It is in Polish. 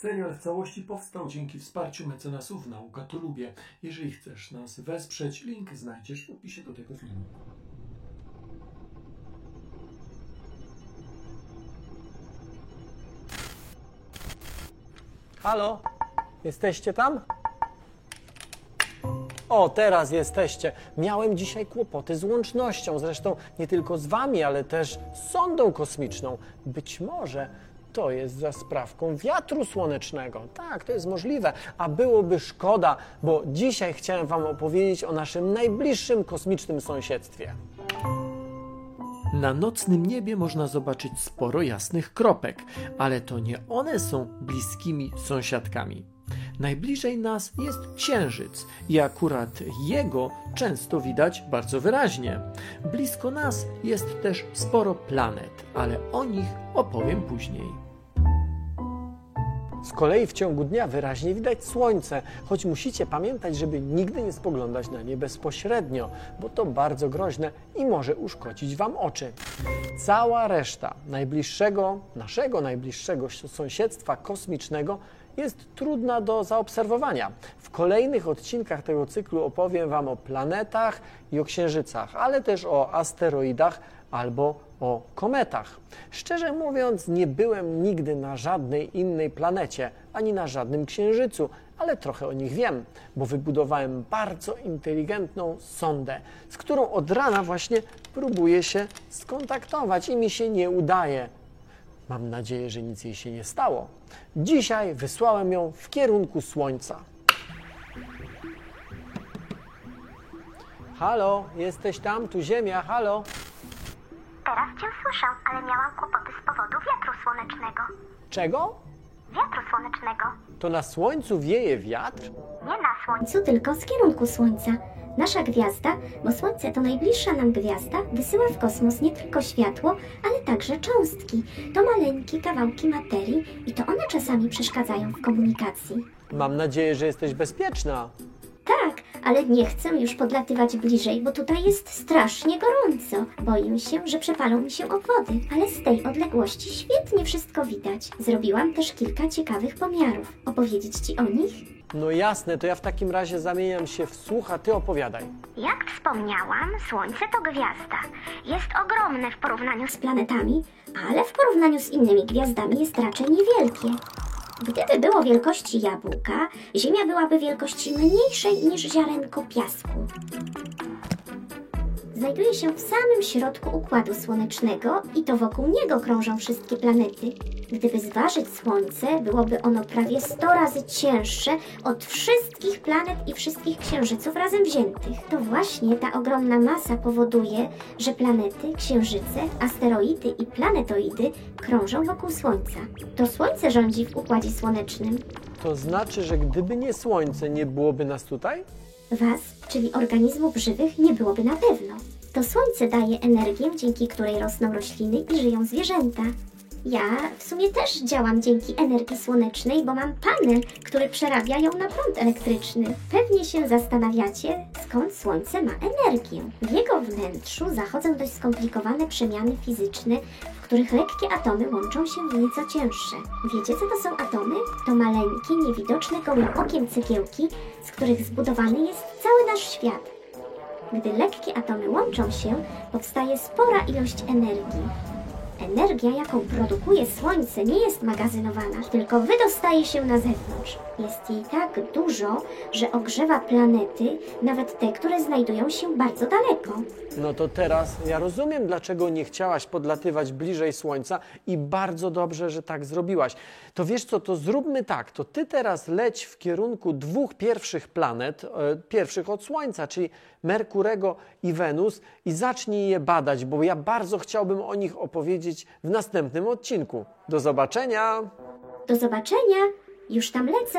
Serial w całości powstał dzięki wsparciu mecenasów Nauka to Lubię. Jeżeli chcesz nas wesprzeć, link znajdziesz w opisie do tego filmu. Halo? Jesteście tam? O, teraz jesteście. Miałem dzisiaj kłopoty z łącznością, zresztą nie tylko z wami, ale też z sondą kosmiczną. Być może to jest za sprawką wiatru słonecznego. Tak, to jest możliwe, a byłoby szkoda, bo dzisiaj chciałem wam opowiedzieć o naszym najbliższym kosmicznym sąsiedztwie. Na nocnym niebie można zobaczyć sporo jasnych kropek, ale to nie one są bliskimi sąsiadkami. Najbliżej nas jest Księżyc i akurat jego często widać bardzo wyraźnie. Blisko nas jest też sporo planet, ale o nich opowiem później. Z kolei w ciągu dnia wyraźnie widać słońce, choć musicie pamiętać, żeby nigdy nie spoglądać na nie bezpośrednio, bo to bardzo groźne i może uszkodzić Wam oczy. Cała reszta najbliższego, naszego najbliższego sąsiedztwa kosmicznego jest trudna do zaobserwowania. W kolejnych odcinkach tego cyklu opowiem Wam o planetach i o księżycach, ale też o asteroidach albo o kometach. Szczerze mówiąc, nie byłem nigdy na żadnej innej planecie, ani na żadnym księżycu, ale trochę o nich wiem, bo wybudowałem bardzo inteligentną sondę, z którą od rana właśnie próbuję się skontaktować i mi się nie udaje. Mam nadzieję, że nic jej się nie stało. Dzisiaj wysłałem ją w kierunku Słońca. Halo, jesteś tam? Tu Ziemia, halo? Teraz cię słyszę, ale miałam kłopoty z powodu wiatru słonecznego. Czego? Wiatru słonecznego. To na Słońcu wieje wiatr? Nie na słońcu, tylko z kierunku słońca. Nasza gwiazda, bo Słońce to najbliższa nam gwiazda, wysyła w kosmos nie tylko światło, ale także cząstki. To maleńkie kawałki materii i to one czasami przeszkadzają w komunikacji. Mam nadzieję, że jesteś bezpieczna. Ale nie chcę już podlatywać bliżej, bo tutaj jest strasznie gorąco. Boję się, że przepalą mi się obwody, ale z tej odległości świetnie wszystko widać. Zrobiłam też kilka ciekawych pomiarów. Opowiedzieć Ci o nich? No jasne, to ja w takim razie zamieniam się w słuch, a ty opowiadaj. Jak wspomniałam, Słońce to gwiazda. Jest ogromne w porównaniu z planetami, ale w porównaniu z innymi gwiazdami jest raczej niewielkie. Gdyby było wielkości jabłka, Ziemia byłaby wielkości mniejszej niż ziarenko piasku. Znajduje się w samym środku Układu Słonecznego i to wokół niego krążą wszystkie planety. Gdyby zważyć Słońce, byłoby ono prawie 100 razy cięższe od wszystkich planet i wszystkich księżyców razem wziętych. To właśnie ta ogromna masa powoduje, że planety, księżyce, asteroidy i planetoidy krążą wokół Słońca. To Słońce rządzi w Układzie Słonecznym. To znaczy, że gdyby nie Słońce, nie byłoby nas tutaj? Was, czyli organizmów żywych, nie byłoby na pewno. To słońce daje energię, dzięki której rosną rośliny i żyją zwierzęta. Ja w sumie też działam dzięki energii słonecznej, bo mam panel, który przerabia ją na prąd elektryczny. Pewnie się zastanawiacie, skąd słońce ma energię. W jego wnętrzu zachodzą dość skomplikowane przemiany fizyczne, w których lekkie atomy łączą się w nieco cięższe. Wiecie, co to są atomy? To maleńkie, niewidoczne gołym okiem cegiełki, z których zbudowany jest cały nasz świat. Gdy lekkie atomy łączą się, powstaje spora ilość energii. Energia, jaką produkuje Słońce, nie jest magazynowana, tylko wydostaje się na zewnątrz. Jest jej tak dużo, że ogrzewa planety, nawet te, które znajdują się bardzo daleko. No to teraz ja rozumiem, dlaczego nie chciałaś podlatywać bliżej Słońca i bardzo dobrze, że tak zrobiłaś. To wiesz co, to zróbmy tak, to ty teraz leć w kierunku dwóch pierwszych planet, e, pierwszych od Słońca, czyli Merkurego i Wenus i zacznij je badać, bo ja bardzo chciałbym o nich opowiedzieć w następnym odcinku. Do zobaczenia! Do zobaczenia! Już tam lecę!